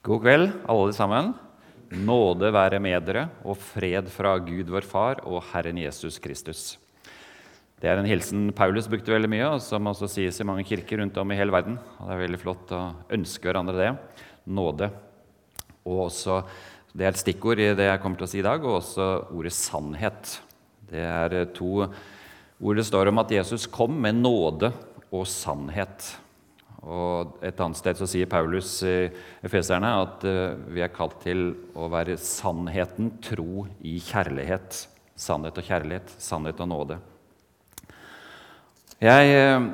God kveld, alle sammen. Nåde være med dere og fred fra Gud vår Far og Herren Jesus Kristus. Det er en hilsen Paulus brukte veldig mye, og som også sies i mange kirker rundt om i hele verden. Og det er veldig flott å ønske hverandre det. Nåde. Og også, Det er et stikkord i det jeg kommer til å si i dag, og også ordet sannhet. Det er to ord det står om at Jesus kom med nåde og sannhet. Og Et annet sted så sier Paulus i Efeserne at uh, vi er kalt til å være sannheten tro i kjærlighet. Sannhet og kjærlighet, sannhet og nåde. Jeg uh,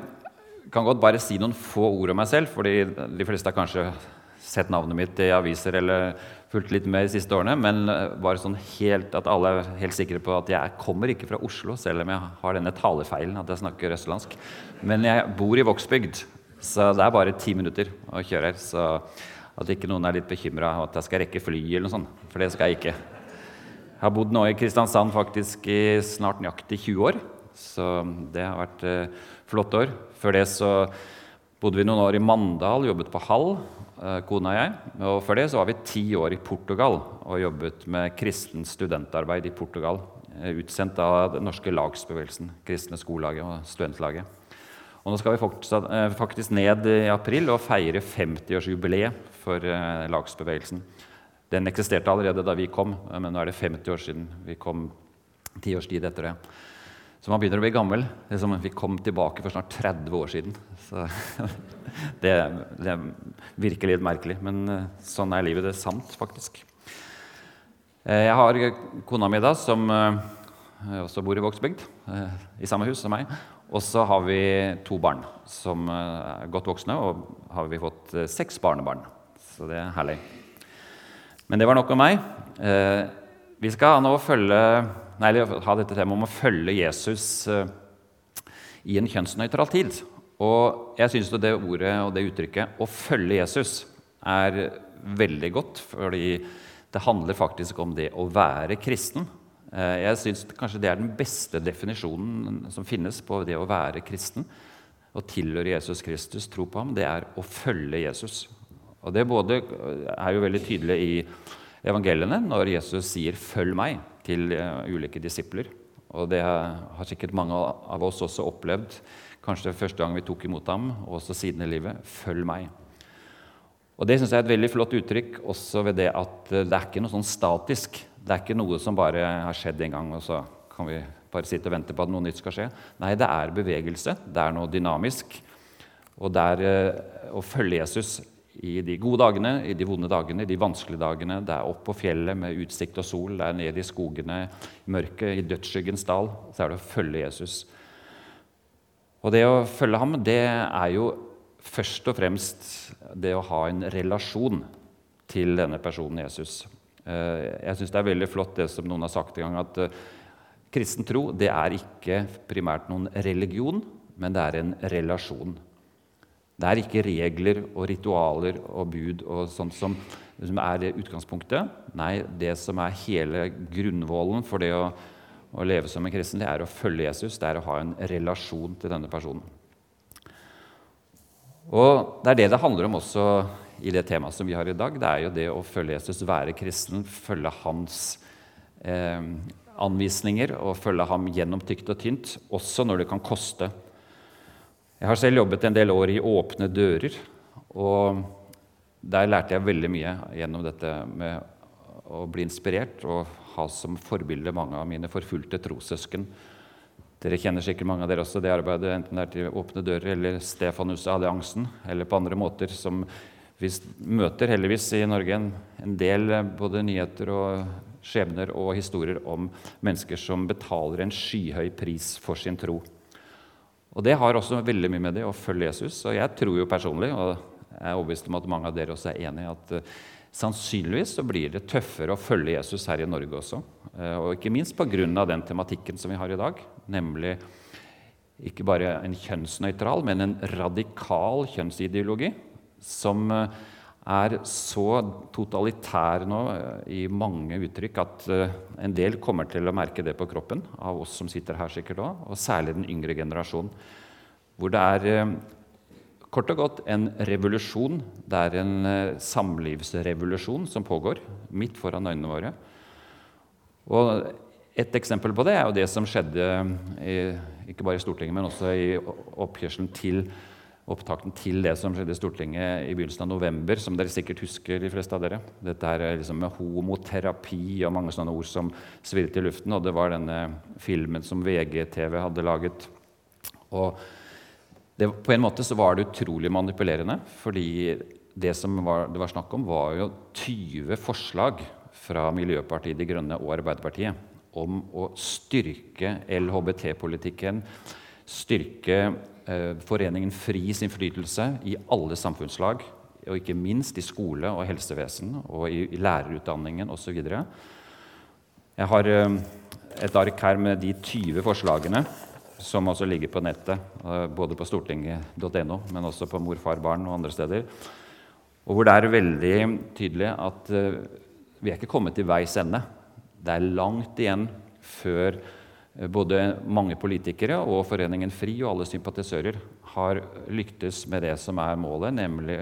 kan godt bare si noen få ord om meg selv, fordi de fleste har kanskje sett navnet mitt i aviser eller fulgt litt med de siste årene. Men uh, bare sånn helt at alle er helt sikre på at jeg kommer ikke fra Oslo, selv om jeg har denne talefeilen at jeg snakker østlandsk. Men jeg bor i Vågsbygd, så det er bare ti minutter å kjøre her. Så at ikke noen er litt bekymra at jeg skal rekke fly eller noe sånt. For det skal jeg ikke. Jeg har bodd nå i Kristiansand faktisk i snart nøyaktig 20 år. Så det har vært eh, flotte år. Før det så bodde vi noen år i Mandal, jobbet på Hall, eh, kona og jeg. Og før det så var vi ti år i Portugal og jobbet med kristen studentarbeid i Portugal. Eh, utsendt av den norske lagsbevegelsen, Kristne Skolelaget og Studentlaget. Og nå skal vi eh, faktisk ned i april og feire 50-årsjubileet for eh, lagsbevegelsen. Den eksisterte allerede da vi kom, men nå er det 50 år siden vi kom. Ti års tid etter det. Så man begynner å bli gammel. Det er som Vi kom tilbake for snart 30 år siden. Så det, det virker litt merkelig, men eh, sånn er livet. Det er sant, faktisk. Jeg har kona mi da, som også bor i Vågsbygd, i samme hus som meg. Og så har vi to barn som eh, er godt voksne, og har vi fått eh, seks barnebarn. Så det er herlig. Men det var nok om meg. Eh, vi skal nå følge, nei, ha dette temaet om å følge Jesus i en kjønnsnøytral tid. Og jeg syns det ordet og det uttrykket 'å følge Jesus' er veldig godt, fordi det handler faktisk om det å være kristen. Eh, jeg syns kanskje det er den beste definisjonen som finnes på det å være kristen. Å tilhøre Jesus Kristus, tro på ham, det er å følge Jesus. Og Det både er jo veldig tydelig i evangeliene når Jesus sier 'følg meg' til eh, ulike disipler. Og det har sikkert mange av oss også opplevd, kanskje første gang vi tok imot ham, og også siden i livet. 'Følg meg'. Og Det synes jeg er et veldig flott uttrykk også ved det at det er ikke noe sånn statisk. Det er ikke noe som bare har skjedd en gang, og så kan vi bare sitte og vente på at noe nytt skal skje. Nei, det er bevegelse. Det er noe dynamisk. Og det er eh, å følge Jesus i de gode dagene, i de vonde dagene, i de vanskelige dagene. Det er opp på fjellet med utsikt og sol, det er ned i skogene, i mørket, i dødsskyggens dal. Så er det å følge Jesus. Og det å følge ham, det er jo først og fremst det å ha en relasjon til denne personen Jesus. Eh, jeg syns det er veldig flott det som noen har sagt en gang, at eh, kristen tro det er ikke primært noen religion, men det er en relasjon. Det er ikke regler og ritualer og bud og sånt som, som er utgangspunktet. Nei, det som er hele grunnvollen for det å, å leve som en kristen, det er å følge Jesus, det er å ha en relasjon til denne personen. Og Det er det det handler om også i det temaet som vi har i dag, det er jo det å følge Jesus, være kristen, følge hans eh, anvisninger og følge ham gjennom tykt og tynt, også når det kan koste. Jeg har selv jobbet en del år i Åpne dører, og der lærte jeg veldig mye gjennom dette med å bli inspirert og ha som forbilde mange av mine forfulgte trossøsken. Dere kjenner sikkert mange av dere også det arbeidet, enten det er til Åpne dører eller Stefanusalliansen, eller på andre måter, som vi møter heldigvis i Norge en, en del eh, både nyheter og skjebner og historier om mennesker som betaler en skyhøy pris for sin tro. Og Det har også veldig mye med det å følge Jesus. Og jeg tror jo personlig, og jeg er overbevist om at mange av dere også er enig at uh, sannsynligvis så blir det tøffere å følge Jesus her i Norge også. Uh, og ikke minst pga. den tematikken som vi har i dag, nemlig ikke bare en kjønnsnøytral, men en radikal kjønnsideologi som eh, er så totalitær nå eh, i mange uttrykk at eh, en del kommer til å merke det på kroppen, av oss som sitter her sikkert òg, og særlig den yngre generasjonen. Hvor det er kort og godt en revolusjon. Det er en samlivsrevolusjon som pågår midt foran øynene våre. Og et eksempel på det er jo det som skjedde i, ikke bare i Stortinget, men også i oppkjørselen til opptakten til det som skjedde i Stortinget i begynnelsen av november, som dere sikkert husker, de fleste av dere. Dette er liksom med homoterapi og mange sånne ord som svirret i luften. Og det var denne filmen som VGTV hadde laget. Og det, på en måte så var det utrolig manipulerende, fordi det som var, det var snakk om, var jo 20 forslag fra Miljøpartiet De Grønne og Arbeiderpartiet om å styrke LHBT-politikken, styrke Foreningen Fris innflytelse i alle samfunnslag, og ikke minst i skole og helsevesen og i, lærerutdanningen osv. Jeg har eh, et ark her med de 20 forslagene som også ligger på nettet, eh, både på stortinget.no, men også på Mor, far, barn og andre steder. Og hvor det er veldig tydelig at eh, vi er ikke kommet til veis ende. Det er langt igjen før eh, både mange politikere og Foreningen FRI og alle sympatisører har lyktes med det som er målet, nemlig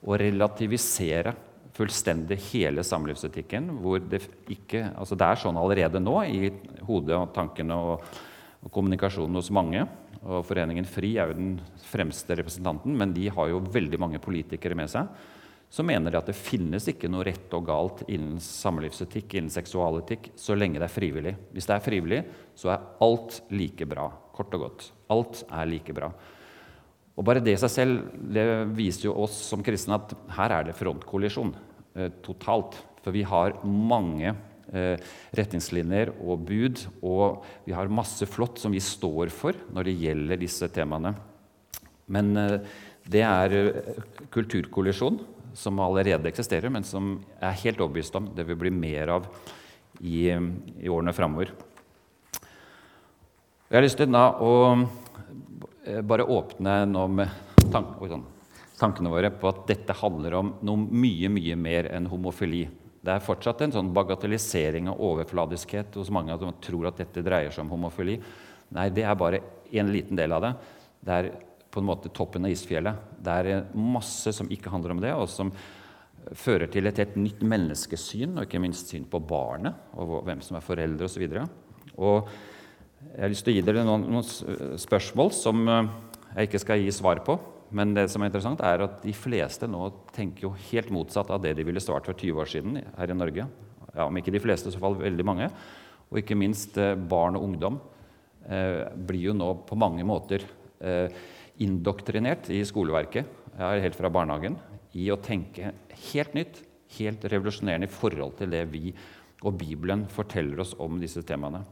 å relativisere fullstendig hele samlivsetikken. hvor Det ikke, altså det er sånn allerede nå i hodet og tankene og, og kommunikasjonen hos mange. og Foreningen FRI er jo den fremste representanten, men de har jo veldig mange politikere med seg så mener de at det finnes ikke noe rett og galt innen samlivsetikk, innen seksualetikk, så lenge det er frivillig. Hvis det er frivillig, så er alt like bra. Kort og godt. Alt er like bra. Og Bare det i seg selv det viser jo oss som kristne at her er det frontkollisjon eh, totalt. For vi har mange eh, retningslinjer og bud, og vi har masse flott som vi står for når det gjelder disse temaene. Men eh, det er eh, kulturkollisjon som allerede eksisterer, men som jeg er helt overbevist om det vil bli mer av i, i årene framover. Jeg har lyst til da å eh, bare åpne nå med tank, sånn, tankene våre på at dette handler om noe mye, mye mer enn homofili. Det er fortsatt en sånn bagatellisering og overfladiskhet hos mange som tror at dette dreier seg om homofili. Nei, det er bare en liten del av det. Det er på en måte toppen av isfjellet. Det er masse som ikke handler om det, og som fører til et helt nytt menneskesyn, og ikke minst syn på barnet og hvem som er foreldre osv. Jeg har lyst til å gi dere noen, noen, spørsmål som eh, jeg ikke skal gi svar på. Men det som er interessant er at de fleste nå tenker jo helt motsatt av det de ville svart for 20 år siden her i Norge. Ja, Om ikke de fleste, så fall veldig mange. Og ikke minst eh, barn og ungdom eh, blir jo nå på mange måter eh, indoktrinert i skoleverket helt fra barnehagen i å tenke helt nytt, helt revolusjonerende i forhold til det vi og Bibelen forteller oss om disse temaene.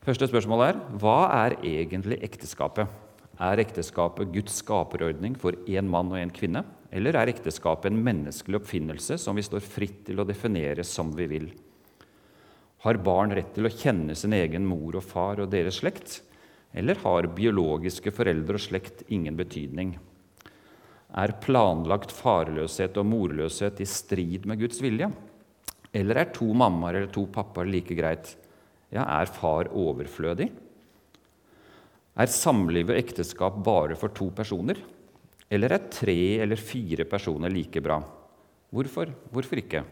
Første spørsmål er hva er egentlig ekteskapet? Er ekteskapet Guds skaperordning for én mann og én kvinne? Eller er ekteskapet en menneskelig oppfinnelse som vi står fritt til å definere som vi vil? Har barn rett til å kjenne sin egen mor og far og deres slekt? Eller har biologiske foreldre og slekt ingen betydning? Er planlagt farløshet og morløshet i strid med Guds vilje? Eller er to mammaer eller to pappaer like greit? Ja, er far overflødig? Er samliv og ekteskap bare for to personer? Eller er tre eller fire personer like bra? Hvorfor? Hvorfor ikke?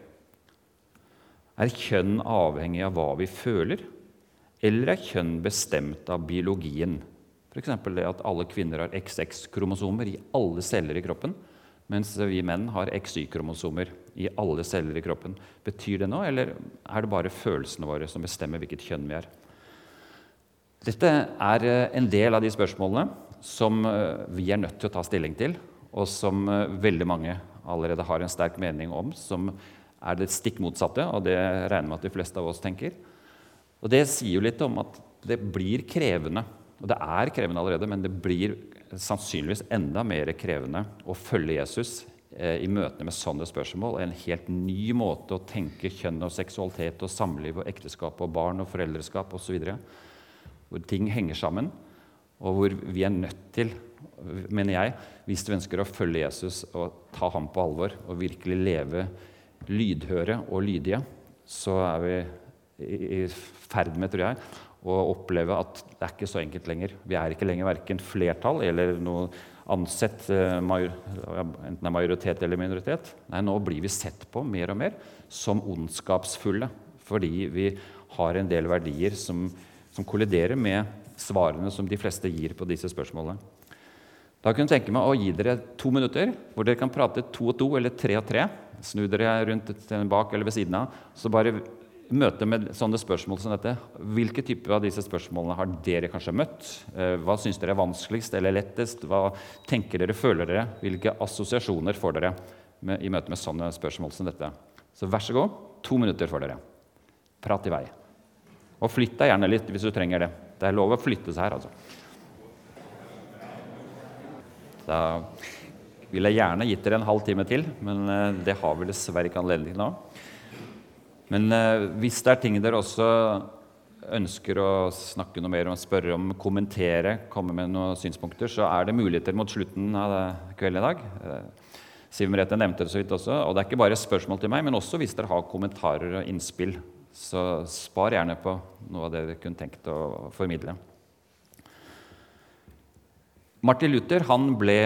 Er kjønn avhengig av hva vi føler? Eller er kjønn bestemt av biologien? F.eks. det at alle kvinner har XX-kromosomer i alle celler i kroppen, mens vi menn har XY-kromosomer i alle celler i kroppen. Betyr det noe, eller er det bare følelsene våre som bestemmer hvilket kjønn vi er? Dette er eh, en del av de spørsmålene som eh, vi er nødt til å ta stilling til, og som eh, veldig mange allerede har en sterk mening om, som er det stikk motsatte av det jeg regner med at de fleste av oss tenker. Og Det sier jo litt om at det blir krevende. Og det er krevende allerede, men det blir sannsynligvis enda mer krevende å følge Jesus eh, i møtene med sånne spørsmål. En helt ny måte å tenke kjønn og seksualitet og samliv og ekteskap og barn og foreldreskap osv. Hvor ting henger sammen, og hvor vi er nødt til, mener jeg, hvis du ønsker å følge Jesus og ta ham på alvor og virkelig leve lydhøre og lydige, så er vi i ferd med, tror jeg, å oppleve at det er ikke så enkelt lenger. Vi er ikke lenger verken flertall eller noe ansett enten det er majoritet eller minoritet. Nei, nå blir vi sett på mer og mer som ondskapsfulle fordi vi har en del verdier som, som kolliderer med svarene som de fleste gir på disse spørsmålene. Da kunne jeg tenke meg å gi dere to minutter hvor dere kan prate to og to eller tre og tre. Snu dere rundt bak eller ved siden av. Så bare møte med sånne spørsmål som dette. Hvilke typer av disse spørsmålene har dere kanskje møtt? Eh, hva syns dere er vanskeligst eller lettest? Hva tenker dere, føler dere? Hvilke assosiasjoner får dere med, i møte med sånne spørsmål som dette? Så vær så god, to minutter for dere. Prat i vei. Og flytt deg gjerne litt hvis du trenger det. Det er lov å flytte seg her, altså. Da ville jeg gjerne gitt dere en halv time til, men eh, det har vi dessverre ikke anledning til nå. Men eh, hvis det er ting dere også ønsker å snakke noe mer om, spørre om, kommentere, komme med noen synspunkter, så er det muligheter mot slutten av kvelden i dag. Eh, Siv Merete nevnte det så vidt også. Og det er ikke bare spørsmål til meg, men også hvis dere har kommentarer og innspill. Så spar gjerne på noe av det dere kunne tenkt å formidle. Martin Luther han ble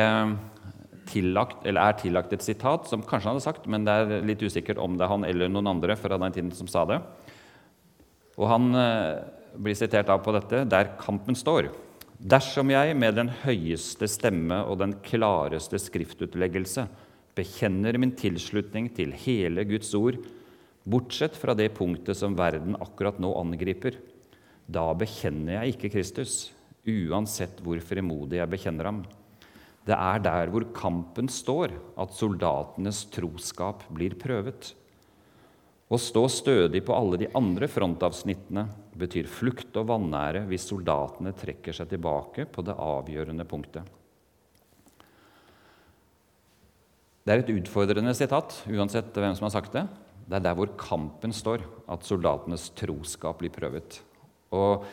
tillagt, er tillagt et sitat som kanskje han hadde sagt, men det er litt usikkert om det er han eller noen andre fra den tiden som sa det. Og han eh, blir sitert av på dette der kampen står. Dersom jeg med den høyeste stemme og den klareste skriftutleggelse bekjenner min tilslutning til hele Guds ord, bortsett fra det punktet som verden akkurat nå angriper, da bekjenner jeg ikke Kristus uansett hvor fremodig jeg bekjenner ham. Det er der hvor kampen står, at soldatenes troskap blir prøvet. Å stå stødig på alle de andre frontavsnittene betyr flukt og vanære hvis soldatene trekker seg tilbake på det avgjørende punktet. Det er et utfordrende sitat, uansett hvem som har sagt det. Det er der hvor kampen står, at soldatenes troskap blir prøvet. Og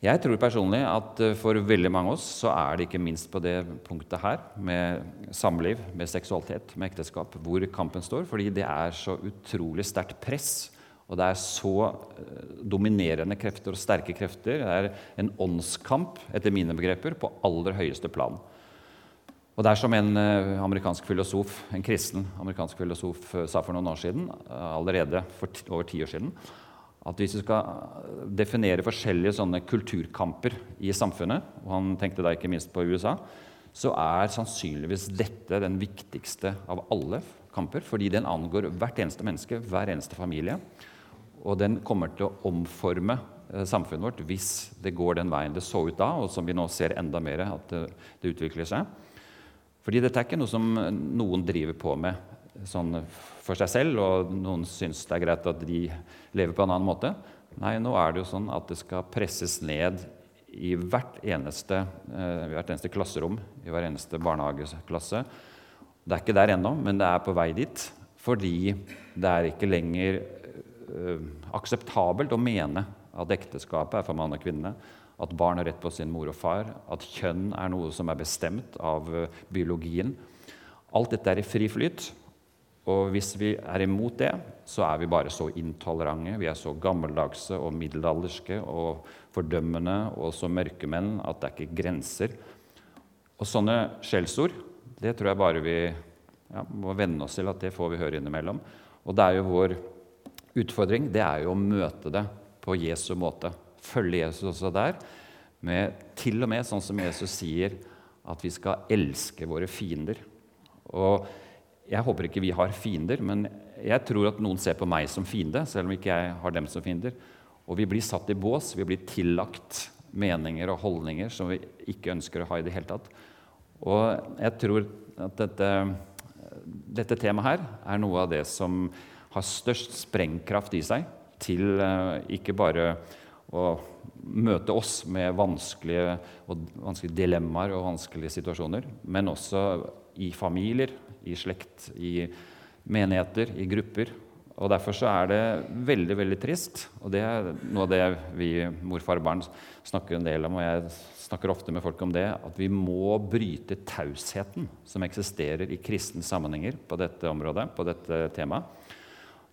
jeg tror personlig at eh, for veldig mange av oss så er det ikke minst på det punktet her, med samliv, med seksualitet, med ekteskap, hvor kampen står. Fordi det er så utrolig sterkt press, og det er så eh, dominerende krefter og sterke krefter. Det er en åndskamp, etter mine begreper, på aller høyeste plan. Og det er som en eh, amerikansk filosof, en kristen amerikansk filosof sa for noen år siden, allerede for over ti år siden, at hvis vi skal definere forskjellige sånne kulturkamper i samfunnet, og han tenkte da ikke minst på USA, så er sannsynligvis dette den viktigste av alle kamper, fordi den angår hvert eneste menneske, hver eneste familie. Og den kommer til å omforme eh, samfunnet vårt hvis det går den veien det så ut da, og som vi nå ser enda mer at det, det utvikler seg. Fordi dette er ikke noe som noen driver på med sånn for seg selv, og noen syns det er greit at de lever på en annen måte. Nei, nå er det jo sånn at det skal presses ned i hvert eneste, eh, hvert eneste klasserom, i hver eneste barnehageklasse. Det er ikke der ennå, men det er på vei dit. Fordi det er ikke lenger eh, akseptabelt å mene at ekteskapet er for mann og kvinne. At barn har rett på sin mor og far. At kjønn er noe som er bestemt av eh, biologien. Alt dette er i fri flyt. Og hvis vi er imot det, så er vi bare så intolerante, vi er så gammeldagse og middelalderske og fordømmende og så mørke menn at det er ikke grenser. Og sånne skjellsord, det tror jeg bare vi ja, må venne oss til at det får vi høre innimellom. Og det er jo vår utfordring det er jo å møte det på Jesu måte. Følge Jesus også der. Med til og med sånn som Jesus sier, at vi skal elske våre fiender. Og jeg håper ikke vi har fiender, men jeg tror at noen ser på meg som fiende, selv om ikke jeg har dem som fiender. Og vi blir satt i bås, vi blir tillagt meninger og holdninger som vi ikke ønsker å ha i det hele tatt. Og jeg tror at dette, dette temaet her er noe av det som har størst sprengkraft i seg til uh, ikke bare å møte oss med vanskelige, vanskelige dilemmaer og vanskelige situasjoner, men også i familier, i slekt, i menigheter, i grupper. Og Derfor så er det veldig veldig trist, og det er noe av det vi morfar og barn snakker en del om, og jeg snakker ofte med folk om det, at vi må bryte tausheten som eksisterer i kristne sammenhenger på dette området, på dette temaet.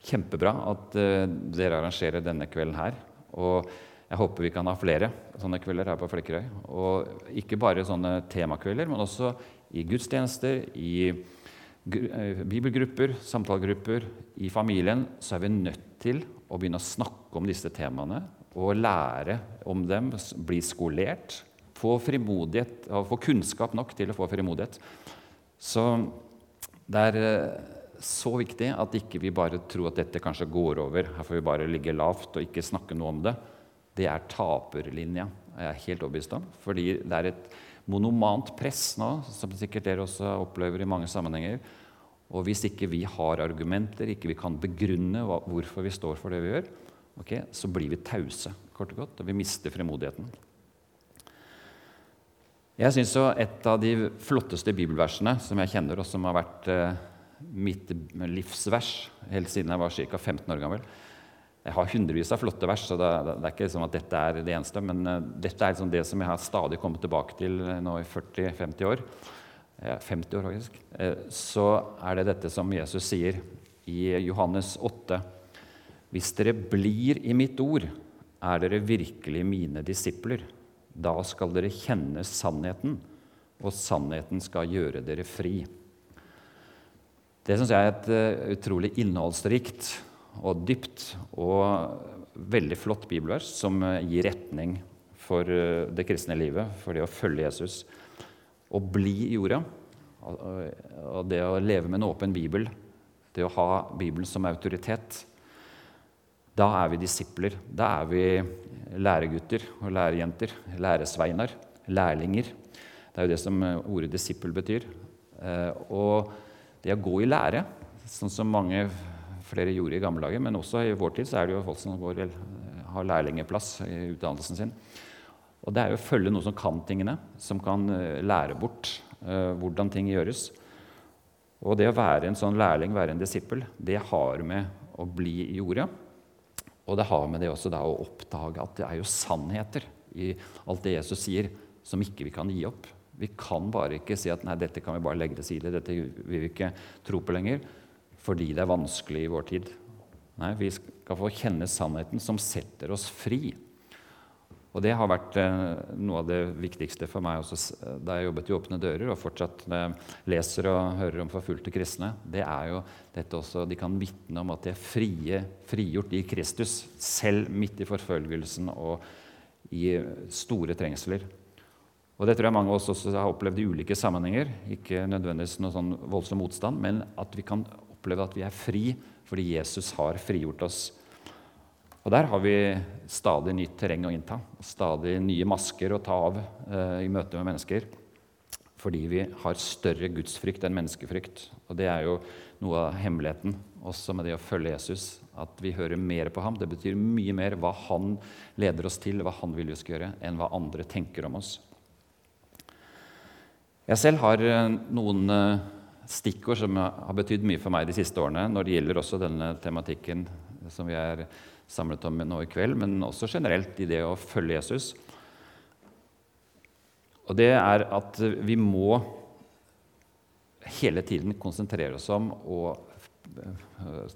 Kjempebra at uh, dere arrangerer denne kvelden her. Og jeg håper vi kan ha flere sånne kvelder her på Flekkerøy. Og ikke bare sånne temakvelder, men også i gudstjenester, i eh, bibelgrupper, samtalegrupper, i familien, så er vi nødt til å begynne å snakke om disse temaene og lære om dem, bli skolert. Få frimodighet, få kunnskap nok til å få frimodighet. Så det er eh, så viktig at ikke vi bare tror at dette kanskje går over. Her får vi bare ligge lavt og ikke snakke noe om det. Det er taperlinja, er jeg helt overbevist om. Fordi det er et monomant press nå, som sikkert dere også opplever i mange sammenhenger. Og hvis ikke vi har argumenter, ikke vi kan begrunne hvorfor vi står for det vi gjør, okay, så blir vi tause, kort og godt, og vi mister fremodigheten. Jeg syns et av de flotteste bibelversene som jeg kjenner, og som har vært eh, mitt livsvers helt siden jeg var ca. 15 år gammel Jeg har hundrevis av flotte vers, så det, det, er ikke sånn at dette er det eneste. Men uh, dette er liksom det som jeg har stadig kommet tilbake til nå i 40-50 år. Ja, 50 år, faktisk. Uh, så er det dette som Jesus sier i Johannes 8. Hvis dere blir i mitt ord, er dere virkelig mine disipler. Da skal dere kjenne sannheten, og sannheten skal gjøre dere fri. Det syns jeg er et uh, utrolig innholdsrikt og dypt og veldig flott bibelvers som gir retning for uh, det kristne livet, for det å følge Jesus. Å bli i jorda, og, og det å leve med en åpen bibel, det å ha Bibelen som autoritet, da er vi disipler. Da er vi læregutter og lærerjenter, læresveinar, lærlinger. Det er jo det som ordet disippel betyr. Og det å gå i lære, sånn som mange flere gjorde i gamle dager, men også i vår tid så er det jo folk som går, har lærlingeplass i utdannelsen sin. Og det er jo å følge noen som kan tingene, som kan eh, lære bort uh, hvordan ting gjøres. Og det å være en sånn lærling, være en disippel, det har med å bli i jorda. Og det har med det også da å oppdage at det er jo sannheter i alt det Jesus sier, som ikke vi kan gi opp. Vi kan bare ikke si at nei, dette kan vi bare legge til side, dette vil vi ikke tro på lenger, fordi det er vanskelig i vår tid. Nei, vi skal få kjenne sannheten som setter oss fri. Og det har vært eh, noe av det viktigste for meg også, da jeg jobbet i Åpne dører, og fortsatt leser og hører om forfulgte kristne. Det er jo dette også, De kan vitne om at de er frie, frigjort i Kristus, selv midt i forfølgelsen og i store trengsler. Og Det tror jeg mange av oss også har opplevd i ulike sammenhenger. Ikke nødvendigvis noe sånn voldsom motstand, men at vi kan oppleve at vi er fri fordi Jesus har frigjort oss. Og Der har vi stadig nytt terreng å innta, stadig nye masker å ta av eh, i møte med mennesker. Fordi vi har større gudsfrykt enn menneskefrykt. Og Det er jo noe av hemmeligheten også med det å følge Jesus. At vi hører mer på ham. Det betyr mye mer hva han leder oss til, hva han vil vi skal gjøre, enn hva andre tenker om oss. Jeg selv har eh, noen eh, stikkord som har betydd mye for meg de siste årene når det gjelder også denne tematikken som vi er samlet om nå i kveld, men også generelt i det å følge Jesus. Og det er at vi må hele tiden konsentrere oss om å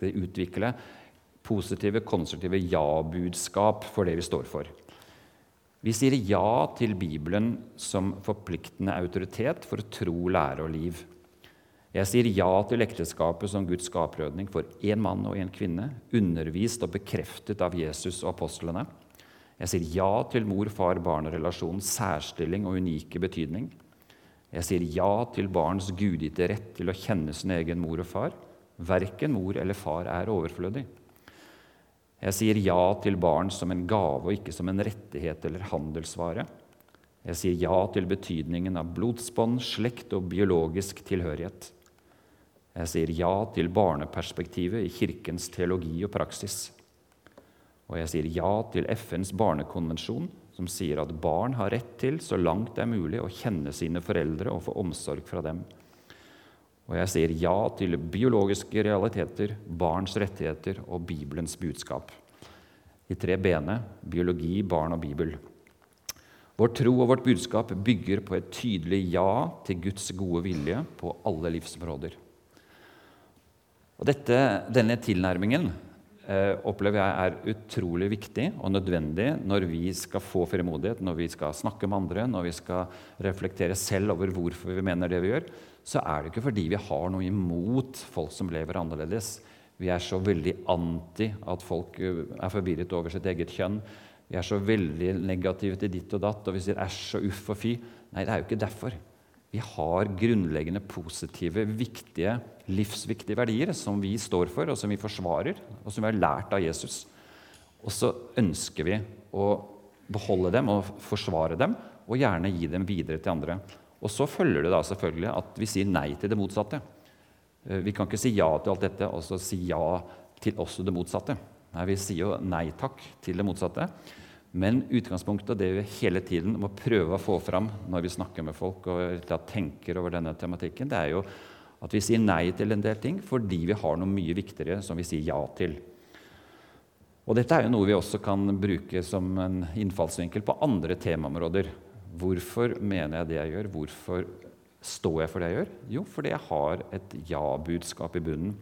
utvikle positive, konstruktive ja-budskap for det vi står for. Vi sier ja til Bibelen som forpliktende autoritet for tro, lære og liv. Jeg sier ja til ekteskapet som Guds skaperordning for én mann og én kvinne, undervist og bekreftet av Jesus og apostlene. Jeg sier ja til mor-far-barn-relasjonens særstilling og unike betydning. Jeg sier ja til barns gudgitte rett til å kjenne sin egen mor og far. Verken mor eller far er overflødig. Jeg sier ja til barn som en gave og ikke som en rettighet eller handelsvare. Jeg sier ja til betydningen av blodsbånd, slekt og biologisk tilhørighet. Jeg sier ja til barneperspektivet i Kirkens teologi og praksis. Og jeg sier ja til FNs barnekonvensjon, som sier at barn har rett til, så langt det er mulig, å kjenne sine foreldre og få omsorg fra dem. Og jeg sier ja til biologiske realiteter, barns rettigheter og Bibelens budskap. De tre b-ene biologi, barn og Bibel. Vår tro og vårt budskap bygger på et tydelig ja til Guds gode vilje på alle livsområder. Og dette, Denne tilnærmingen eh, opplever jeg er utrolig viktig og nødvendig når vi skal få frimodighet, når vi skal snakke med andre, når vi skal reflektere selv over hvorfor vi mener det vi gjør, så er det ikke fordi vi har noe imot folk som lever annerledes. Vi er så veldig anti at folk eh, er forvirret over sitt eget kjønn. Vi er så veldig negative til ditt og datt, og vi sier æsj og uff og fy. Nei, det er jo ikke derfor. Vi har grunnleggende positive, viktige, livsviktige verdier som vi står for, og som vi forsvarer, og som vi har lært av Jesus. Og så ønsker vi å beholde dem og forsvare dem, og gjerne gi dem videre til andre. Og så følger det da selvfølgelig at vi sier nei til det motsatte. Eh, vi kan ikke si ja til alt dette og så si ja til også det motsatte. Nei, Vi sier jo nei takk til det motsatte. Men utgangspunktet det vi hele tiden må prøve å få fram når vi snakker med folk og tenker over denne tematikken, det er jo at vi sier nei til en del ting fordi vi har noe mye viktigere som vi sier ja til. Og Dette er jo noe vi også kan bruke som en innfallsvinkel på andre temaområder. Hvorfor mener jeg det jeg gjør? Hvorfor står jeg for det jeg gjør? Jo, fordi jeg har et ja-budskap i bunnen.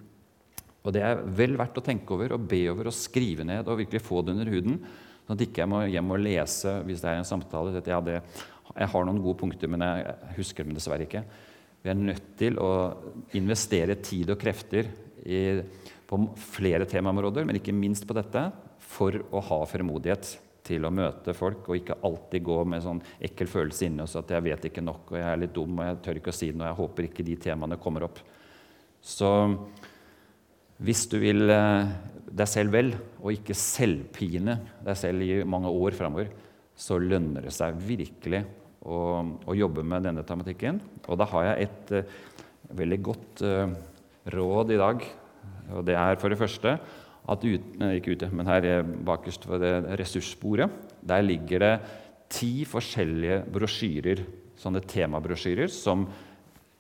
Og det er vel verdt å tenke over og be over og skrive ned og virkelig få det under huden. Sånn at ikke jeg må hjem og lese hvis det er en samtale. Ja, det, jeg har noen gode punkter, men jeg husker dem dessverre ikke. Vi er nødt til å investere tid og krefter i, på flere temaområder, men ikke minst på dette, for å ha fremodighet til å møte folk og ikke alltid gå med sånn ekkel følelse inni oss at jeg vet ikke nok og jeg er litt dum og jeg tør ikke å si noe. og Jeg håper ikke de temaene kommer opp. Så hvis du vil eh, deg selv vel, og ikke selvpine deg selv i mange år framover, så lønner det seg virkelig å, å, jobbe med denne tematikken. Og da har jeg et uh, veldig godt uh, råd i dag. Og det er for det første at ut, ikke ute, men her bakerst ved det ressurssporet, der ligger det ti forskjellige brosjyrer, sånne temabrosjyrer, som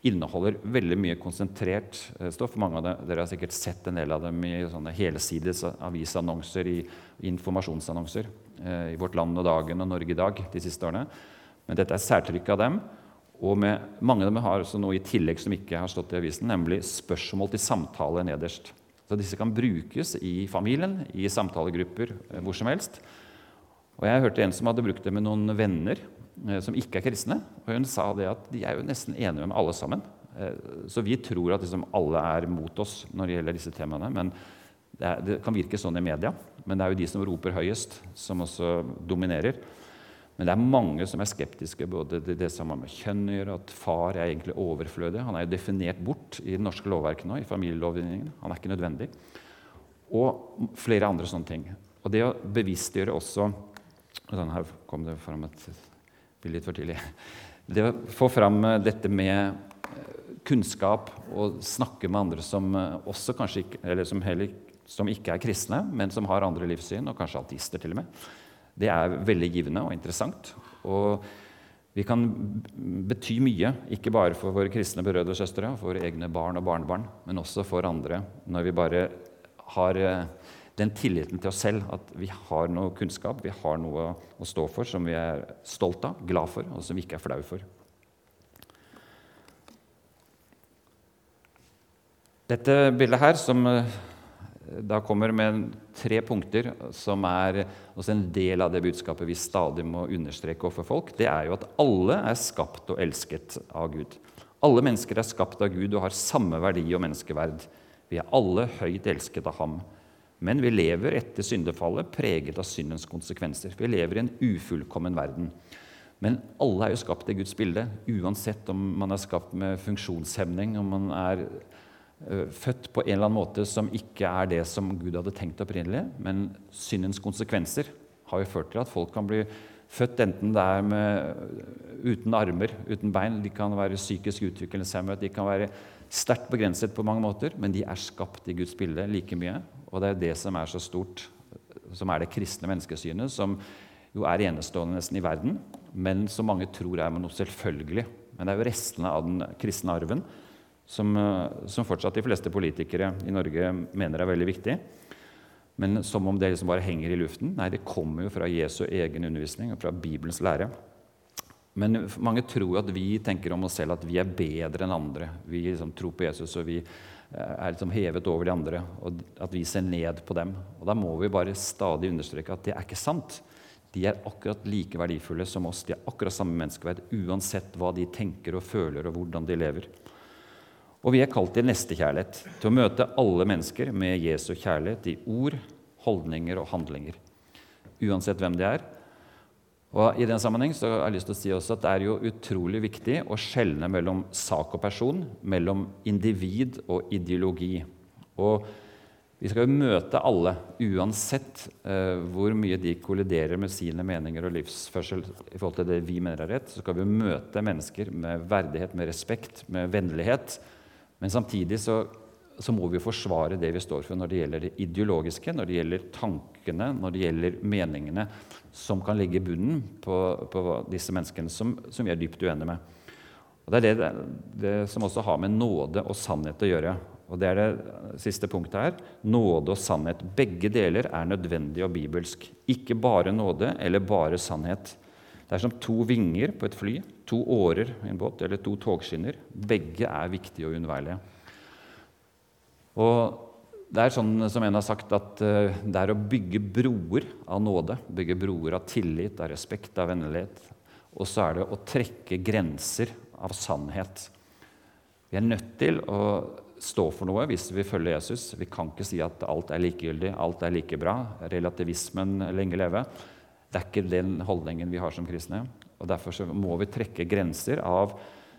inneholder veldig mye konsentrert eh, stoff. Mange av Dere har sikkert sett en del av dem i sånne helsides avisannonser, i informasjonsannonser eh, i Vårt Land og Dagen og Norge i dag de siste årene. Men dette er særtrykk av dem. Og med, mange av dem har også noe i tillegg som ikke har stått i avisen, nemlig spørsmål til samtale nederst. Så disse kan brukes i familien, i samtalegrupper, eh, hvor som helst. Og jeg hørte en som hadde brukt det med noen venner som ikke er kristne. Og hun sa det at de er jo nesten enige med alle sammen. Eh, så vi tror at liksom alle er mot oss når det gjelder disse temaene. men det, er, det, kan virke sånn i media, men det er jo de som roper høyest, som også dominerer. Men det er mange som er skeptiske både til det har med kjønn å gjøre, at far er egentlig overflødig. Han er jo definert bort i det norske lovverket nå, i familielovgivningen. Han er ikke nødvendig. Og flere andre sånne ting. Og det å bevisstgjøre også sånn Her kom det fram et blir litt for tidlig. Det å få fram eh, dette med eh, kunnskap og snakke med andre som eh, også kanskje ikke, eller som, heller, som ikke er kristne, men som har andre livssyn, og kanskje ateister til og med, det er veldig givende og interessant. Og vi kan bety mye, ikke bare for våre kristne brødre og søstre, for våre egne barn og barnebarn, men også for andre, når vi bare har den tilliten til oss selv at vi har noe kunnskap, vi har noe å stå for som vi er stolt av, glad for, og som vi ikke er flau for. Dette bildet her, som eh, da kommer med tre punkter, som er også en del av det budskapet vi stadig må understreke overfor folk, det er jo at alle er skapt og elsket av Gud. Alle mennesker er skapt av Gud og har samme verdi og menneskeverd. Vi er alle høyt elsket av Ham. Men vi lever etter syndefallet preget av syndens konsekvenser. Vi lever i en ufullkommen verden. Men alle er jo skapt i Guds bilde, uansett om man er skapt med funksjonshemning, om man er født på en eller annen måte som ikke er det som Gud hadde tenkt opprinnelig. Men syndens konsekvenser har jo ført til at folk kan bli født enten det er med, uten armer, uten bein, de kan være psykisk utviklingshemmet, de kan være sterkt begrenset på mange måter, men de er skapt i Guds bilde like mye. Og det er det som er så stort, som er det kristne menneskesynet, som jo er enestående nesten i verden, men som mange tror er noe selvfølgelig. Men det er jo restene av den kristne arven som, som fortsatt de fleste politikere i Norge mener er veldig viktig. Men som om det liksom bare henger i luften. Nei, det kommer jo fra Jesu egen undervisning og fra Bibelens lære. Men mange tror at vi tenker om oss selv at vi er bedre enn andre. Vi liksom tror på Jesus, og vi eh, er liksom hevet over de andre. Og at vi ser ned på dem. Og Da må vi bare stadig understreke at det er ikke sant. De er akkurat like verdifulle som oss. De er akkurat samme menneskeverd uansett hva de tenker og føler, og hvordan de lever. Og vi er kalt til nestekjærlighet, til å møte alle mennesker med Jesu kjærlighet i ord, holdninger og handlinger. Uansett hvem de er. Og I den sammenheng så har jeg lyst til å si også at det er jo utrolig viktig å skjelne mellom sak og person, mellom individ og ideologi. Og vi skal jo møte alle, uansett eh, hvor mye de kolliderer med sine meninger og livsførsel i forhold til det vi mener er rett. Så skal vi møte mennesker med verdighet, med respekt, med vennlighet. Men samtidig så, så må vi forsvare det vi står for når det gjelder det ideologiske, når det gjelder tankene, når det gjelder meningene som kan ligge i bunnen på, på disse menneskene som, som, vi er dypt uenige med. Og Det er det, det, som også har med nåde og sannhet å gjøre. Og Det er det siste punktet her. Nåde og sannhet. Begge deler er nødvendig og bibelsk. Ikke bare nåde eller bare sannhet. Det er som to vinger på et fly, to årer i en båt eller to togskinner. Begge er viktige og unnværlige. Og det er sånn som en har sagt, at eh, det er å bygge broer av nåde. Bygge broer av tillit, av respekt, av vennlighet. Og så er det å trekke grenser av sannhet. Vi er nødt til å stå for noe hvis vi følger Jesus. Vi kan ikke si at alt er likegyldig, alt er like bra. Relativismen lenge leve. Det er ikke den holdningen vi har som kristne. Og Derfor må vi trekke grenser av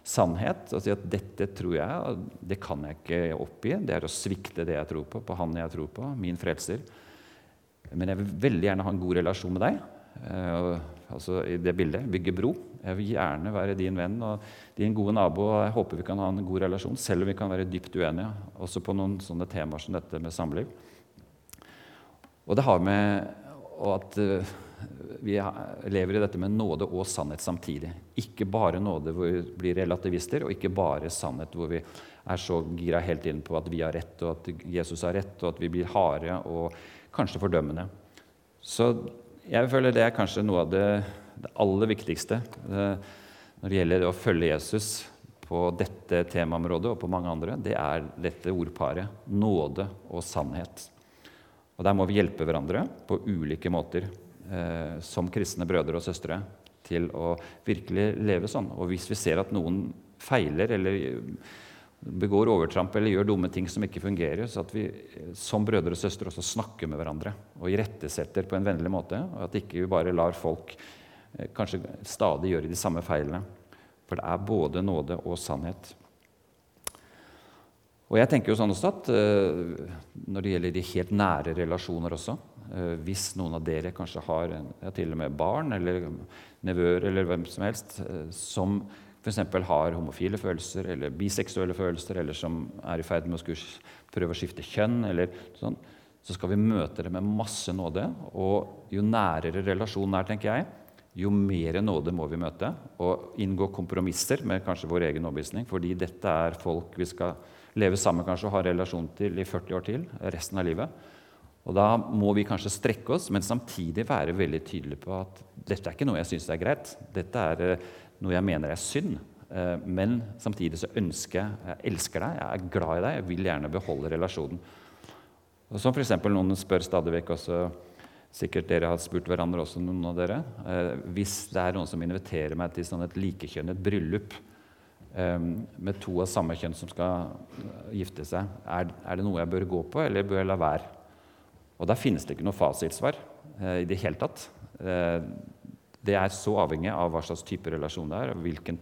sannhet og si at dette tror jeg, det kan jeg ikke oppgi. Det er å svikte det jeg tror på, på han jeg tror på, min frelser. Men jeg vil veldig gjerne ha en god relasjon med deg. Uh, altså i det bildet. Bygge bro. Jeg vil gjerne være din venn og din gode nabo. og Jeg håper vi kan ha en god relasjon, selv om vi kan være dypt uenige. Også på noen sånne temaer som dette med samliv. Og det har med at uh, vi lever i dette med nåde og sannhet samtidig. Ikke bare nåde hvor vi blir relativister, og ikke bare sannhet hvor vi er så gira helt inn på at vi har rett, og at Jesus har rett, og at vi blir harde og kanskje fordømmende. Så jeg føler det er kanskje noe av det, det aller viktigste eh, når det gjelder å følge Jesus på dette temaområdet og på mange andre. Det er dette ordparet nåde og sannhet. Og Der må vi hjelpe hverandre på ulike måter som kristne brødre og søstre til å virkelig leve sånn. Og hvis vi ser at noen feiler eller begår overtramp eller gjør dumme ting som ikke fungerer, så at vi som brødre og søstre også snakker med hverandre og irettesetter på en vennlig måte. Og at ikke vi bare lar folk eh, kanskje stadig gjøre de samme feilene. For det er både nåde og sannhet. Og jeg tenker jo sånn også at Når det gjelder de helt nære relasjoner også Hvis noen av dere kanskje har ja, til og med barn eller nevøer eller hvem som helst uh, som f.eks. har homofile følelser eller biseksuelle følelser, eller som er i ferd med å prøve å skifte kjønn, eller sånn, så skal vi møte det med masse nåde. Og jo nærere relasjonen er, tenker jeg, jo mer nåde må vi møte. Og inngå kompromisser med kanskje vår egen overbevisning, fordi dette er folk vi skal leve sammen kanskje og ha relasjon til i 40 år til, resten av livet. Og Da må vi kanskje strekke oss, men samtidig være veldig tydelige på at dette er ikke noe jeg syns er greit. Dette er eh, noe jeg mener er synd. Eh, men samtidig så ønsker jeg Jeg elsker deg, jeg er glad i deg, jeg vil gjerne beholde relasjonen. Og Som f.eks. noen spør stadig vekk også Sikkert dere har spurt hverandre også, noen av dere. Eh, hvis det er noen som inviterer meg til sånn et likekjønnet bryllup, med to av samme kjønn som skal gifte seg. Er, det noe jeg bør gå på, eller bør jeg la være? Og Der finnes det ikke noe fasitsvar eh, i det hele tatt. Eh, det er så avhengig av hva slags type relasjon det er, hvilken,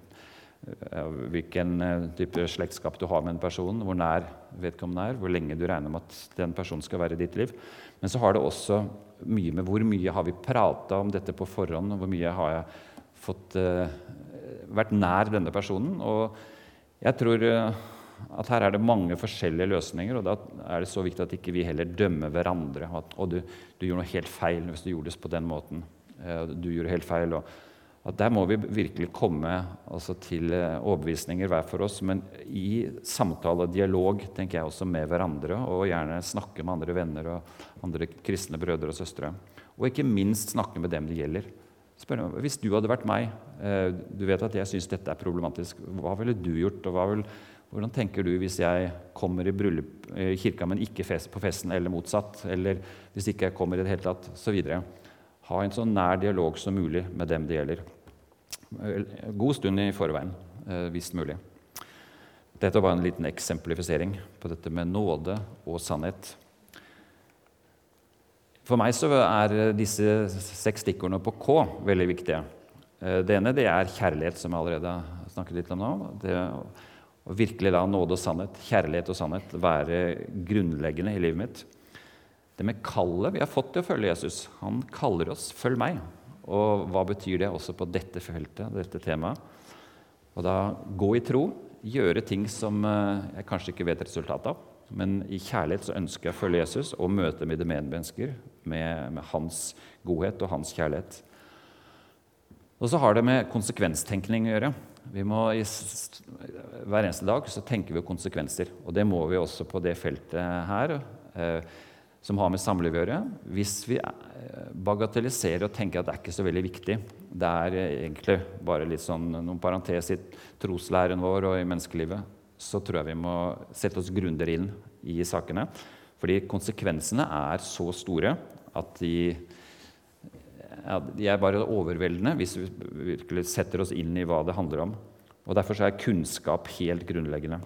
eh, hvilken type slektskap du har med en person, hvor nær vedkommende er, hvor lenge du regner med at den personen skal være i ditt liv. Men så har det også mye med hvor mye har vi prata om dette på forhånd, og hvor mye har jeg fått eh, vært nær denne personen. Og jeg tror eh, at her er det mange forskjellige løsninger, og da er det så viktig at ikke vi heller dømmer hverandre. At, og du, du gjorde noe helt feil hvis du gjorde det på den måten. Eh, du gjorde helt feil. at Der må vi virkelig komme altså, til eh, overbevisninger hver for oss, men i samtale og dialog tenker jeg også med hverandre, og gjerne snakke med andre venner og andre kristne brødre og søstre. Og ikke minst snakke med dem det gjelder. spør meg, Hvis du hadde vært meg, eh, du vet at jeg syns dette er problematisk, hva ville du gjort? og hva vil, Hvordan tenker du hvis jeg kommer i bryllup i kirka, men ikke på festen, eller motsatt? Eller hvis ikke jeg kommer i det hele tatt, så videre. Ha en så nær dialog som mulig med dem det gjelder. God stund i forveien, eh, hvis mulig. Dette var en liten eksemplifisering på dette med nåde og sannhet. For meg så er disse seks stikkordene på K veldig viktige. Eh, det ene det er kjærlighet, som jeg allerede har snakket litt om nå. Det å virkelig la nåde og sannhet, kjærlighet og sannhet være grunnleggende i livet mitt. Det med kallet vi har fått til å følge Jesus. Han kaller oss 'følg meg'. Og hva betyr det også på dette feltet, dette temaet? Og da gå i tro, gjøre ting som eh, jeg kanskje ikke vet resultatet av. Men i kjærlighet så ønsker jeg å følge Jesus og møte mine medmennesker med, med hans godhet og hans kjærlighet. Og så har det med konsekvenstenkning å gjøre. Vi må hver eneste dag så tenker vi konsekvenser. Og det må vi også på det feltet her, eh, som har med samliv å gjøre. Hvis vi eh, bagatelliserer og tenker at det er ikke så veldig viktig, det er egentlig bare litt sånn noen parentes i troslæren vår og i menneskelivet, så tror jeg vi må sette oss grundigere inn i sakene. Fordi konsekvensene er så store at de ja, de er bare overveldende hvis vi virkelig setter oss inn i hva det handler om. Og Derfor er kunnskap helt grunnleggende.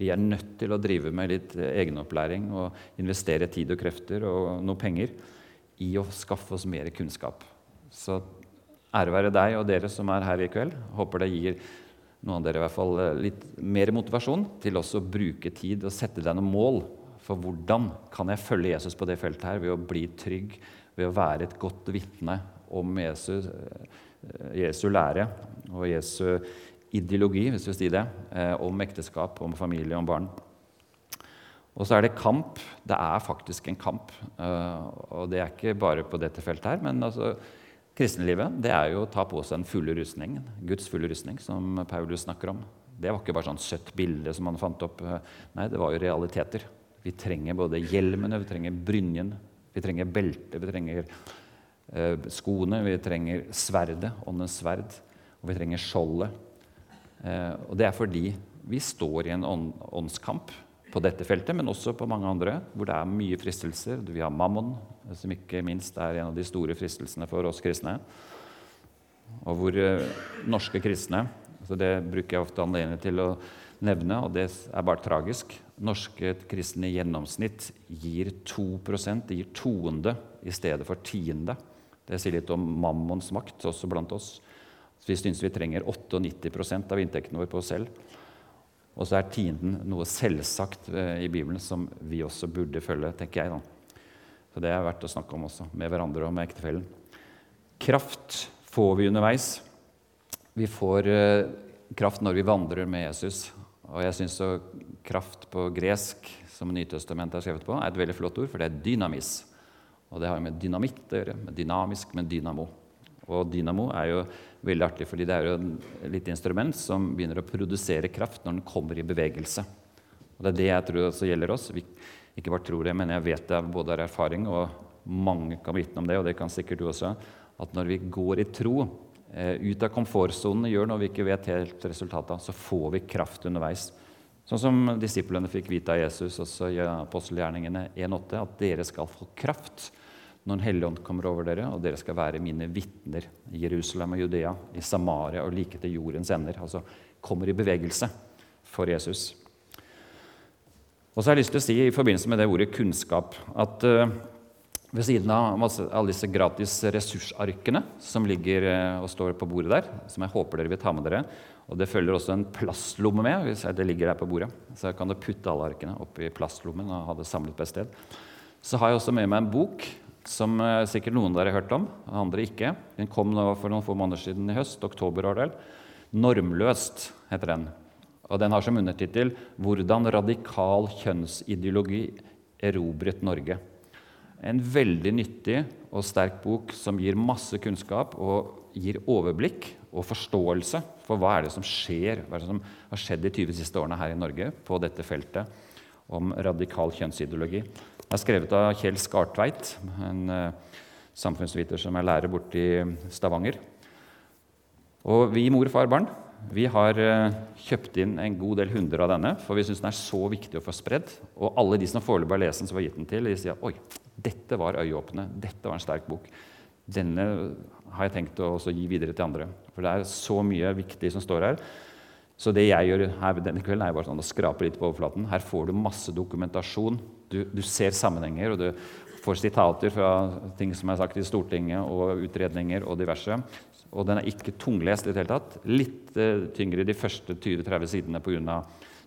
Vi er nødt til å drive med litt egenopplæring og investere tid og krefter og noe penger i å skaffe oss mer kunnskap. Så ære være deg og dere som er her i kveld. Håper det gir noen av dere i hvert fall litt mer motivasjon til også å bruke tid og sette deg noen mål for hvordan kan jeg følge Jesus på det feltet her ved å bli trygg ved å være et godt vitne om Jesu, eh, Jesu, lære og Jesu ideologi, hvis vi sier det, eh, om ekteskap, om familie, om barn. Og så er det kamp. Det er faktisk en kamp. Eh, og det er ikke bare på dette feltet her, men altså, kristenlivet det er jo å ta på seg den fulle rustning, Guds fulle rustning, som Paulus snakker om. Det var ikke bare sånn søtt bilde som han fant opp. Nei, det var jo realiteter. Vi trenger både hjelmene, vi trenger brynjen, vi trenger belte, vi trenger eh, skoene, vi trenger sverdet, åndens sverd, og vi trenger skjoldet. Eh, og det er fordi vi står i en ånd, åndskamp på dette feltet, men også på mange andre, hvor det er mye fristelser. Vi har mammon, som ikke minst er en av de store fristelsene for oss kristne. Og hvor eh, norske kristne så Det bruker jeg ofte anledning til å nevne, og det er bare tragisk. Norske kristne i gjennomsnitt gir 2 de gir toende i stedet for tiende. Det sier litt om mammons makt også blant oss. Vi syns vi trenger 98 av inntekten vår på oss selv. Og så er tienden noe selvsagt eh, i Bibelen som vi også burde følge, tenker jeg. da. Så det er verdt å snakke om også, med hverandre og med ektefellen. Kraft får vi underveis. Vi får eh, kraft når vi vandrer med Jesus. Og jeg syns kraft på gresk, som Nytestamentet er skrevet på, er et veldig flott ord, for det er dynamis. Og det har med dynamitt å gjøre, med dynamisk, med dynamo. Og dynamo er jo veldig artig, fordi det er jo et lite instrument som begynner å produsere kraft når den kommer i bevegelse. Og Det er det jeg tror også gjelder oss. Vi ikke bare tror det, men jeg vet det både av erfaring, og mange kan vitne om det, og det kan sikkert du også, at når vi går i tro, ut av komfortsonen gjør når vi ikke vet helt resultatet så får vi kraft underveis. Sånn som disiplene fikk vite av Jesus også i apostelgjerningene 1,8, at dere skal få kraft når Den hellige ånd kommer over dere, og dere skal være mine vitner i Jerusalem og Judea, i Samaria og like til jordens ender. Altså kommer i bevegelse for Jesus. Og så har jeg lyst til å si i forbindelse med det ordet kunnskap at uh, ved siden av masse, alle disse gratis ressursarkene som ligger eh, og står på bordet der, som jeg håper dere vil ta med dere. Og Det følger også en plastlomme med. hvis det ligger der på bordet. Så kan du putte alle arkene oppi plastlommen og ha det samlet på et sted. Så har jeg også med meg en bok som eh, sikkert noen av dere har hørt om, andre ikke. Den kom for noen få måneder siden i høst. Oktober, var 'Normløst' heter den. Og den har som undertittel 'Hvordan radikal kjønnsideologi erobret Norge'. En veldig nyttig og sterk bok som gir masse kunnskap og gir overblikk og forståelse for hva er det som skjer, hva er det som har skjedd de 20 siste årene her i Norge på dette feltet om radikal kjønnsideologi. Det er skrevet av Kjell Skartveit, en uh, samfunnsviter som er lærer borte i Stavanger. Og vi mor, far, barn vi har eh, kjøpt inn en god del hundre av denne, for vi syns den er så viktig å få spredd. Og alle de som foreløpig har lest den, som har gitt den til, de sier oi, dette var øyeåpne, dette var en sterk bok. Denne har jeg tenkt å gi videre til andre. For det er så mye viktig som står her. Så det jeg gjør her denne kvelden, er bare sånn å skrape litt på overflaten. Her får du masse dokumentasjon. Du, du ser sammenhenger, og du får sitater fra ting som er sagt i Stortinget, og utredninger og diverse. Og den er ikke tunglest i det hele tatt. Litt uh, tyngre de første 20-30 sidene pga.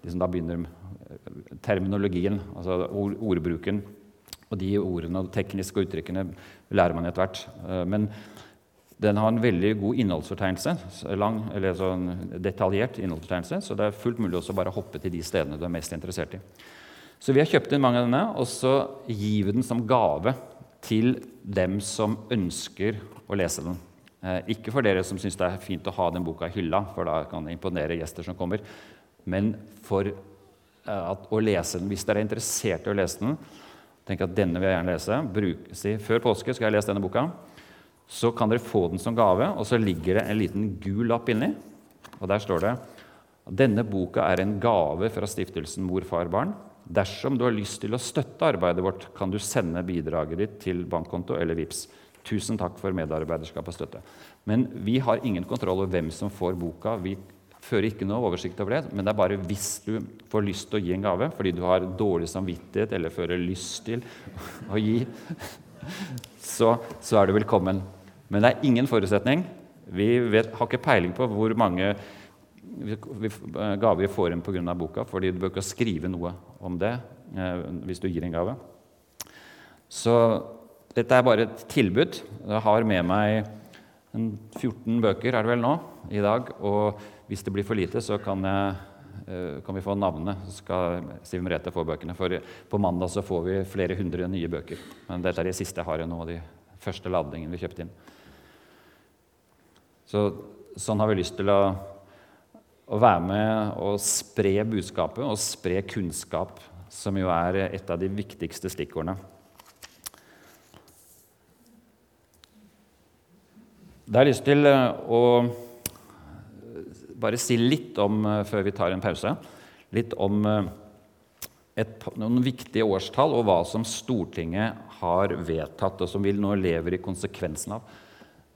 Liksom da begynner eh, terminologien, altså ord, ordbruken. Og de ordene og tekniske uttrykkene lærer man etter hvert. Uh, men den har en veldig god innholdsfortegnelse, lang, eller sånn detaljert innholdsfortegnelse, så det er fullt mulig også bare å hoppe til de stedene du er mest interessert i. Så vi har kjøpt inn mange av denne, og så gir vi den som gave til dem som ønsker å lese den. Eh, ikke for dere som syns det er fint å ha den boka i hylla, for da kan det imponere gjester som kommer, men for eh, at, å lese den. Hvis dere er interessert i å lese den, tenk at denne vil jeg gjerne lese. Bruk, si, før påske skal jeg lese denne boka. Så kan dere få den som gave, og så ligger det en liten gul lapp inni. Og der står det denne boka er en gave fra stiftelsen Mor, far, barn. Dersom du har lyst til å støtte arbeidet vårt, kan du sende bidraget ditt til bankkonto eller VIPS. Tusen takk for medarbeiderskap og støtte. Men vi har ingen kontroll over hvem som får boka. Vi fører ikke noe oversikt over det, men det er bare hvis du får lyst til å gi en gave fordi du har dårlig samvittighet eller fører lyst til å gi, så, så er du velkommen. Men det er ingen forutsetning. Vi vet, har ikke peiling på hvor mange gaver vi får inn pga. boka, fordi du bør ikke skrive noe om det eh, hvis du gir en gave. Så dette er bare et tilbud. Jeg har med meg 14 bøker er det vel nå, i dag. Og hvis det blir for lite, så kan, jeg, eh, kan vi få navnet. Så skal Siv Merete få bøkene. For på mandag så får vi flere hundre nye bøker. Men dette er de siste jeg har nå, de første ladningene vi kjøpte inn. Så, sånn har vi lyst til å, å være med og spre budskapet og spre kunnskap, som jo er et av de viktigste stikkordene. Da har jeg lyst til eh, å bare si litt om, eh, før vi tar en pause, litt om eh, et, noen viktige årstall og hva som Stortinget har vedtatt, og som vi nå lever i konsekvensen av.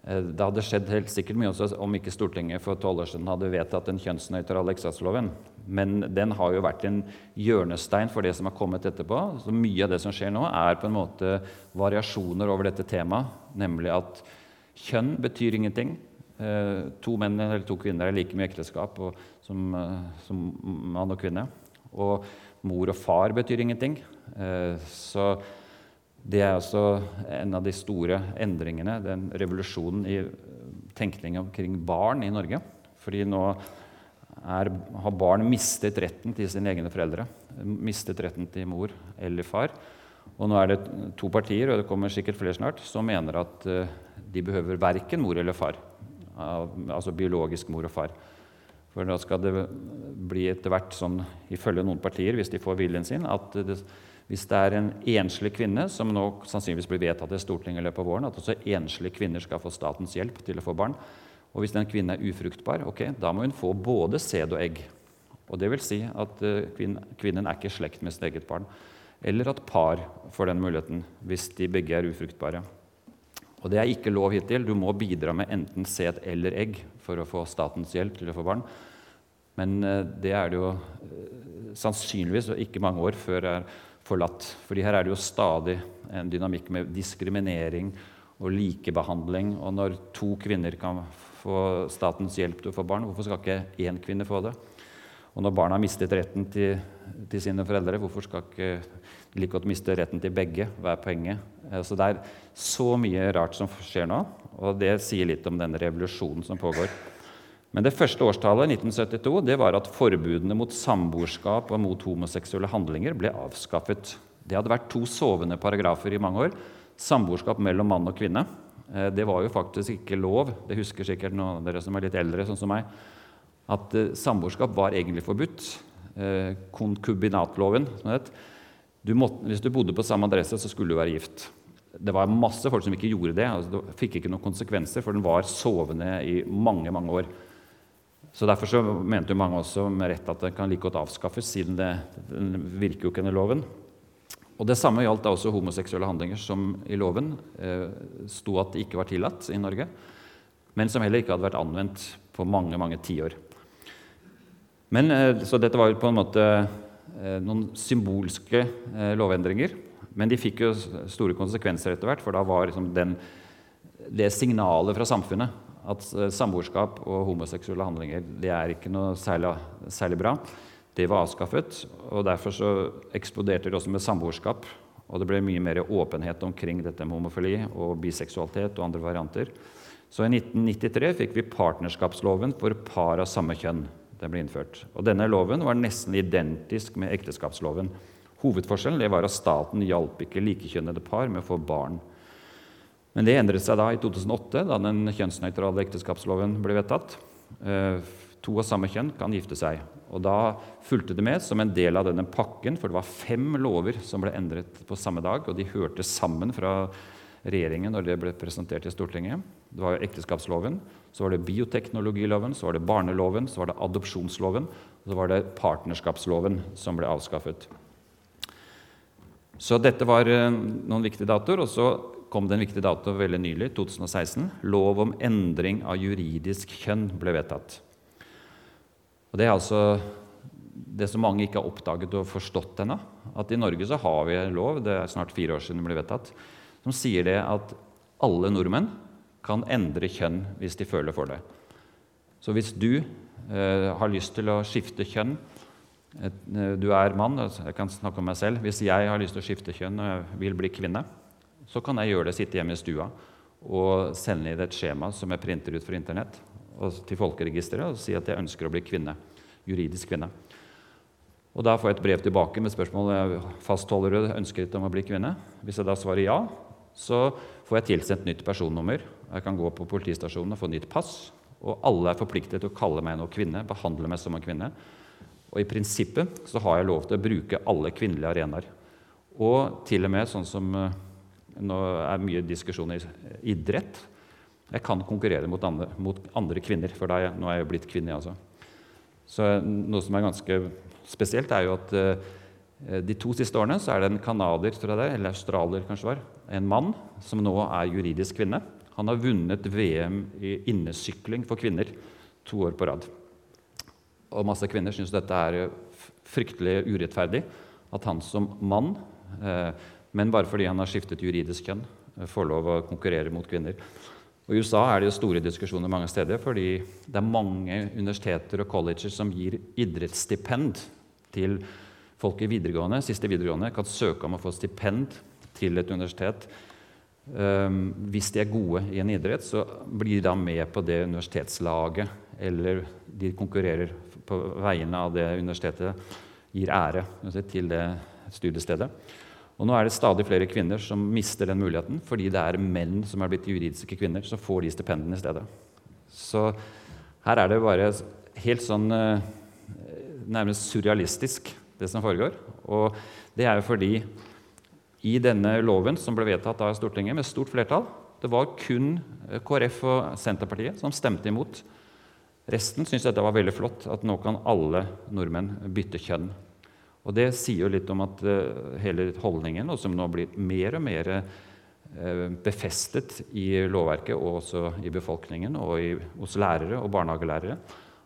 Det hadde skjedd helt sikkert mye også om ikke Stortinget for tolv år siden hadde vedtatt den kjønnsnøytrale eksamensloven. Men den har jo vært en hjørnestein for det som har kommet etterpå. Så mye av det som skjer nå, er på en måte variasjoner over dette temaet, nemlig at Kjønn betyr ingenting. Eh, to menn eller to kvinner er like mye ekteskap og, som, eh, som, mann og kvinne. Og mor og far betyr ingenting. Eh, så det er altså en av de store endringene, den revolusjonen i tenkning omkring barn i Norge. Fordi nå er, har barn mistet retten til sine egne foreldre. Mistet retten til mor eller far. Og nå er det to partier, og det kommer sikkert flere snart, som mener at de behøver verken mor eller far. Altså biologisk mor og far. For da skal det bli etter hvert sånn, ifølge noen partier, hvis de får viljen sin, at det, hvis det er en enslig kvinne, som nå sannsynligvis blir vedtatt i Stortinget i løpet av våren, at også enslige kvinner skal få statens hjelp til å få barn. Og hvis den kvinnen er ufruktbar, ok, da må hun få både sæd og egg. Og det vil si at eh, kvinnen er ikke i slekt med sitt eget barn. Eller at par får den muligheten hvis de begge er ufruktbare. Og det er ikke lov hittil. Du må bidra med enten set eller egg for å få statens hjelp til å få barn. Men eh, det er det jo eh, sannsynligvis ikke mange år før det er forlatt. Fordi her er det jo stadig en dynamikk med diskriminering og likebehandling. Og når to kvinner kan få statens hjelp til å få barn, hvorfor skal ikke én kvinne få det? Og når barna har mistet retten til, til sine foreldre, hvorfor skal ikke de like godt miste retten til begge. Hva er poenget? Eh, så det er så mye rart som skjer nå, og det sier litt om denne revolusjonen som pågår. Men det første årstallet, 1972, det var at forbudene mot samboerskap og mot homoseksuelle handlinger ble avskaffet. Det hadde vært to sovende paragrafer i mange år. Samboerskap mellom mann og kvinne. Eh, det var jo faktisk ikke lov. Det husker sikkert noen av dere som er litt eldre, sånn som meg. At eh, samboerskap var egentlig forbudt. Konkubinatloven, som det het hvis du bodde på samme adresse, så skulle du være gift. Det var masse folk som ikke gjorde det. Altså, det fikk ikke noen konsekvenser, for den var sovende i mange mange år. Så Derfor så mente jo mange også med rett at den kan like godt avskaffes, siden det, den virker jo ikke under loven. Og Det samme gjaldt da også homoseksuelle handlinger, som i loven eh, sto at det ikke var tillatt i Norge, men som heller ikke hadde vært anvendt på mange mange tiår. Men, eh, så dette var jo på en måte eh, noen symbolske eh, lovendringer. Men de fikk jo store konsekvenser etter hvert, for da var liksom den, det signalet fra samfunnet at samboerskap og homoseksuelle handlinger det er ikke noe særlig, særlig, bra, det var avskaffet. og Derfor så eksploderte det også med samboerskap. Og det ble mye mer åpenhet omkring dette med homofili og biseksualitet og andre varianter. Så i 1993 fikk vi partnerskapsloven for par av samme kjønn. Den ble innført. Og denne loven var nesten identisk med ekteskapsloven. Hovedforskjellen var at staten hjalp ikke likekjønnede par med å få barn. Men det endret seg da i 2008, da den kjønnsnøytrale ekteskapsloven ble vedtatt. Eh, to av samme kjønn kan gifte seg. Og Da fulgte det med som en del av denne pakken, for det var fem lover som ble endret på samme dag, og de hørte sammen fra regjeringen når det ble presentert i Stortinget. Det var ekteskapsloven, så var det bioteknologiloven, så var det barneloven, så var det adopsjonsloven, og så var det partnerskapsloven som ble avskaffet. Så dette var eh, noen viktige datoer. Og så kom det en viktig dato veldig nylig, 2016. Lov om endring av juridisk kjønn ble vedtatt. Og Det er altså det som mange ikke har oppdaget og forstått ennå. At i Norge så har vi en lov, det er snart fire år siden den ble vedtatt, som sier det at alle nordmenn kan endre kjønn hvis de føler for det. Så hvis du eh, har lyst til å skifte kjønn Du er mann, jeg kan snakke om meg selv. Hvis jeg har lyst til å skifte kjønn og vil bli kvinne, så kan jeg gjøre det, sitte hjemme i stua og sende inn et skjema som jeg printer ut fra Internett til folkeregisteret og si at jeg ønsker å bli kvinne. Juridisk kvinne. Og Da får jeg et brev tilbake med spørsmål fastholder du ønsket om å bli kvinne. Hvis jeg da svarer ja, så får jeg tilsendt nytt personnummer. Jeg kan gå på politistasjonen og få nytt pass. Og alle er forpliktet til å kalle meg noe kvinne, behandle meg som en kvinne. Og i prinsippet så har jeg lov til å bruke alle kvinnelige arenaer. Og til og med sånn som eh, Nå er mye diskusjon i idrett. Jeg kan konkurrere mot andre, mot andre kvinner, for er, nå er jeg blitt kvinne, altså. Så noe som er ganske spesielt, er jo at uh, de to siste årene så er det en canadier, eller australier kanskje var, en mann som nå er juridisk kvinne. Han har vunnet VM i innesykling for kvinner to år på rad. Og masse kvinner syns dette er fryktelig urettferdig. At han som mann, eh, men bare fordi han har skiftet juridisk kjønn, eh, får lov å konkurrere mot kvinner. Og I USA er det jo store diskusjoner mange steder, fordi det er mange universiteter og colleger som gir idrettsstipend til folk i videregående. Siste videregående kan søke om å få stipend til et universitet. Um, hvis de er gode i en idrett, så blir de med på det universitetslaget. Eller de konkurrerer på vegne av det universitetet gir ære til det studiestedet. Og nå er det stadig flere kvinner som mister den muligheten fordi det er menn som er blitt juridiske kvinner, som får de stipendene i stedet. Så her er det bare helt sånn eh, nærmest surrealistisk, det som foregår. Og det er jo fordi i denne loven som ble vedtatt av Stortinget med stort flertall, det var kun KrF og Senterpartiet som stemte imot Resten syns dette var veldig flott, at nå kan alle nordmenn bytte kjønn. Og Det sier jo litt om at uh, hele holdningen, og som nå blir mer og mer uh, befestet i lovverket og også i befolkningen og i, hos lærere og barnehagelærere,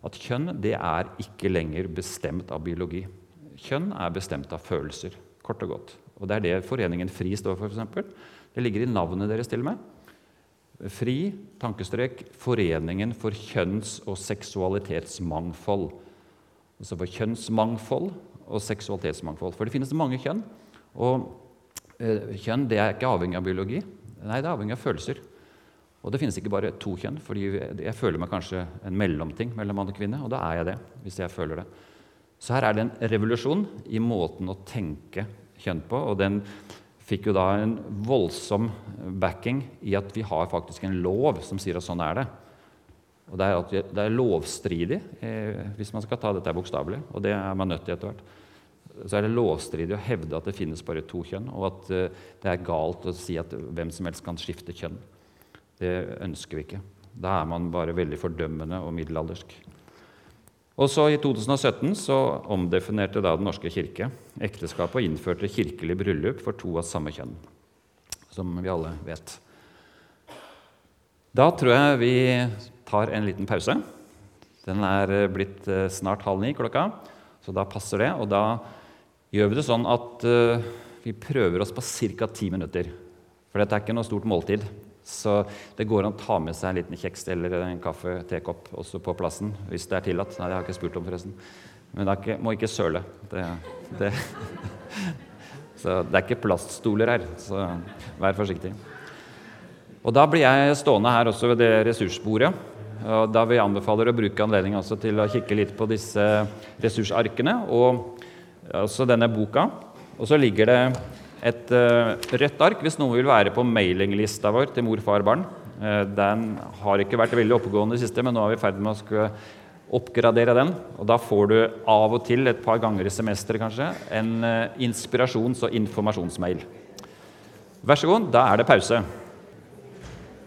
at kjønn det er ikke lenger bestemt av biologi. Kjønn er bestemt av følelser, kort og godt. Og Det er det Foreningen FRI står for. Eksempel. det ligger i navnet deres til og med. FRI, tankestrek, Foreningen for kjønns- og seksualitetsmangfold. Altså for kjønnsmangfold og seksualitetsmangfold. For det finnes mange kjønn. Og eh, kjønn det er ikke avhengig av biologi. Nei, det er avhengig av følelser. Og det finnes ikke bare to kjønn, fordi jeg føler meg kanskje en mellomting mellom mann og kvinne, og da er jeg det. hvis jeg føler det. Så her er det en revolusjon i måten å tenke kjønn på. og den fikk jo da en voldsom backing i at vi har faktisk en lov som sier at sånn er det. Og Det er, det er lovstridig, eh, hvis man skal ta dette bokstavelig. Og det er man nødt til etter hvert. så er det lovstridig å hevde at det finnes bare to kjønn, og at eh, det er galt å si at hvem som helst kan skifte kjønn. Det ønsker vi ikke. Da er man bare veldig fordømmende og middelaldersk. Og så I 2017 så omdefinerte da Den norske kirke ekteskapet og innførte kirkelig bryllup for to av samme kjønn, som vi alle vet. Da tror jeg vi tar en liten pause. Den er blitt eh, snart halv ni klokka, så da passer det. Og da gjør vi det sånn at uh, vi prøver oss på ca. ti minutter. For dette er ikke noe stort måltid. Så det går an å ta med seg en liten kjeks eller en kaffe, tekopp også på plassen hvis det er tillatt. Nei, det har jeg ikke spurt om, forresten. Men det ikke, må ikke søle. Det, det. Så det er ikke plaststoler her, så vær forsiktig. Og Da blir jeg stående her også ved det ressursbordet. Og da vil jeg anbefale å bruke anledningen til å kikke litt på disse ressursarkene og også denne boka. Og så ligger det et uh, rødt ark hvis noen vil være på mailinglista vår til mor, far, barn. Uh, den har ikke vært veldig oppegående i det siste, men nå er vi i ferd med å skulle oppgradere den. Og da får du av og til, et par ganger i semesteret kanskje, en uh, inspirasjons- og informasjonsmail. Vær så god, da er det pause.